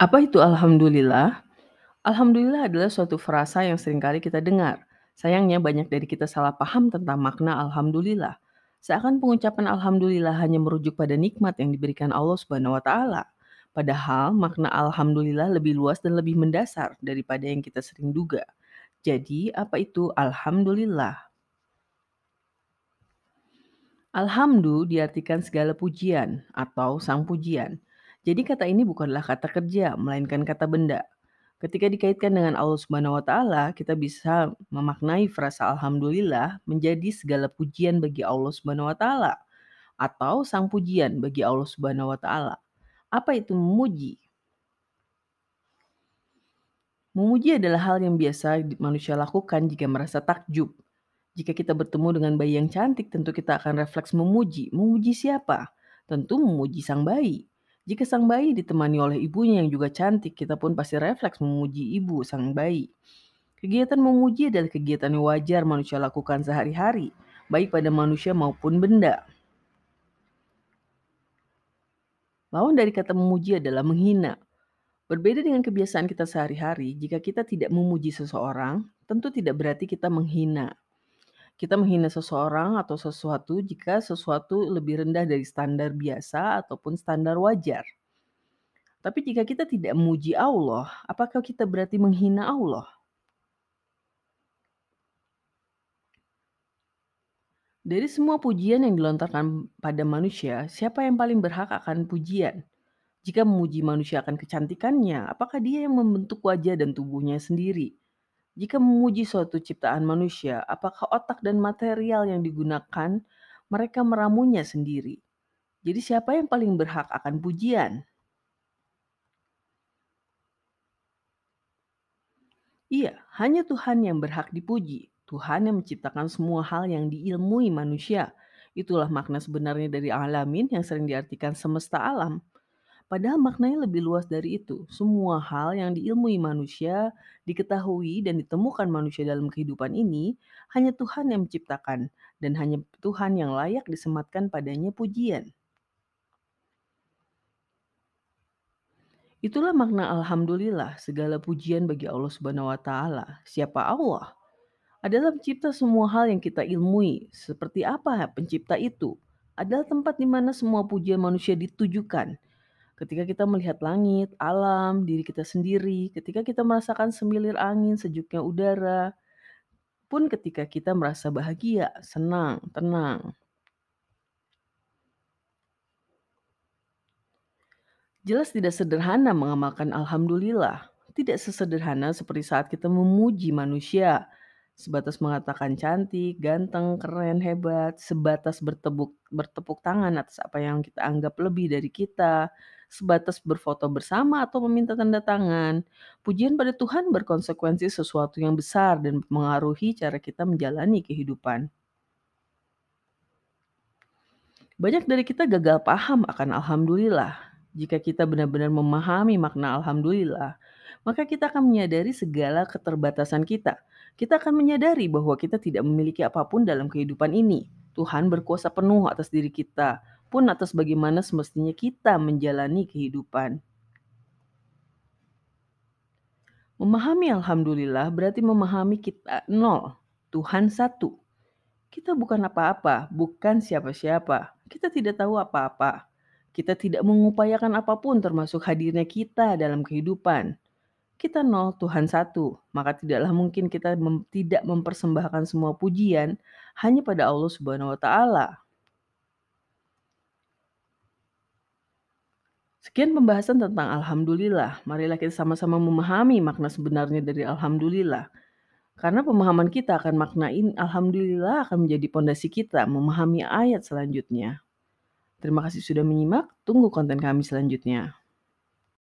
Apa itu alhamdulillah? Alhamdulillah adalah suatu frasa yang sering kali kita dengar. Sayangnya banyak dari kita salah paham tentang makna alhamdulillah. Seakan pengucapan alhamdulillah hanya merujuk pada nikmat yang diberikan Allah Subhanahu wa taala. Padahal makna alhamdulillah lebih luas dan lebih mendasar daripada yang kita sering duga. Jadi, apa itu alhamdulillah? Alhamdu diartikan segala pujian atau sang pujian. Jadi kata ini bukanlah kata kerja, melainkan kata benda. Ketika dikaitkan dengan Allah Subhanahu wa taala, kita bisa memaknai frasa alhamdulillah menjadi segala pujian bagi Allah Subhanahu wa taala atau sang pujian bagi Allah Subhanahu wa taala. Apa itu memuji? Memuji adalah hal yang biasa manusia lakukan jika merasa takjub. Jika kita bertemu dengan bayi yang cantik, tentu kita akan refleks memuji. Memuji siapa? Tentu memuji sang bayi. Jika sang bayi ditemani oleh ibunya yang juga cantik, kita pun pasti refleks memuji ibu sang bayi. Kegiatan memuji adalah kegiatan yang wajar manusia lakukan sehari-hari, baik pada manusia maupun benda. Lawan dari kata memuji adalah menghina. Berbeda dengan kebiasaan kita sehari-hari, jika kita tidak memuji seseorang, tentu tidak berarti kita menghina. Kita menghina seseorang atau sesuatu jika sesuatu lebih rendah dari standar biasa ataupun standar wajar. Tapi jika kita tidak memuji Allah, apakah kita berarti menghina Allah? Dari semua pujian yang dilontarkan pada manusia, siapa yang paling berhak akan pujian? Jika memuji manusia akan kecantikannya, apakah dia yang membentuk wajah dan tubuhnya sendiri? Jika memuji suatu ciptaan manusia, apakah otak dan material yang digunakan mereka meramunya sendiri? Jadi siapa yang paling berhak akan pujian? Iya, hanya Tuhan yang berhak dipuji. Tuhan yang menciptakan semua hal yang diilmui manusia. Itulah makna sebenarnya dari alamin yang sering diartikan semesta alam. Padahal maknanya lebih luas dari itu. Semua hal yang diilmui manusia, diketahui dan ditemukan manusia dalam kehidupan ini, hanya Tuhan yang menciptakan dan hanya Tuhan yang layak disematkan padanya pujian. Itulah makna alhamdulillah, segala pujian bagi Allah Subhanahu wa taala. Siapa Allah? Adalah pencipta semua hal yang kita ilmui. Seperti apa pencipta itu? Adalah tempat di mana semua pujian manusia ditujukan Ketika kita melihat langit, alam, diri kita sendiri, ketika kita merasakan semilir angin, sejuknya udara, pun ketika kita merasa bahagia, senang, tenang. Jelas tidak sederhana mengamalkan alhamdulillah. Tidak sesederhana seperti saat kita memuji manusia, sebatas mengatakan cantik, ganteng, keren, hebat, sebatas bertepuk bertepuk tangan atas apa yang kita anggap lebih dari kita, sebatas berfoto bersama atau meminta tanda tangan. Pujian pada Tuhan berkonsekuensi sesuatu yang besar dan mengaruhi cara kita menjalani kehidupan. Banyak dari kita gagal paham akan alhamdulillah. Jika kita benar-benar memahami makna alhamdulillah, maka kita akan menyadari segala keterbatasan kita. Kita akan menyadari bahwa kita tidak memiliki apa pun dalam kehidupan ini. Tuhan berkuasa penuh atas diri kita, pun atas bagaimana semestinya kita menjalani kehidupan. Memahami Alhamdulillah berarti memahami kita nol, Tuhan satu. Kita bukan apa-apa, bukan siapa-siapa. Kita tidak tahu apa-apa. Kita tidak mengupayakan apa pun termasuk hadirnya kita dalam kehidupan. Kita nol, Tuhan satu. Maka tidaklah mungkin kita mem tidak mempersembahkan semua pujian hanya pada Allah Subhanahu wa taala. Sekian pembahasan tentang alhamdulillah. Marilah kita sama-sama memahami makna sebenarnya dari alhamdulillah. Karena pemahaman kita akan maknain alhamdulillah akan menjadi pondasi kita memahami ayat selanjutnya. Terima kasih sudah menyimak. Tunggu konten kami selanjutnya.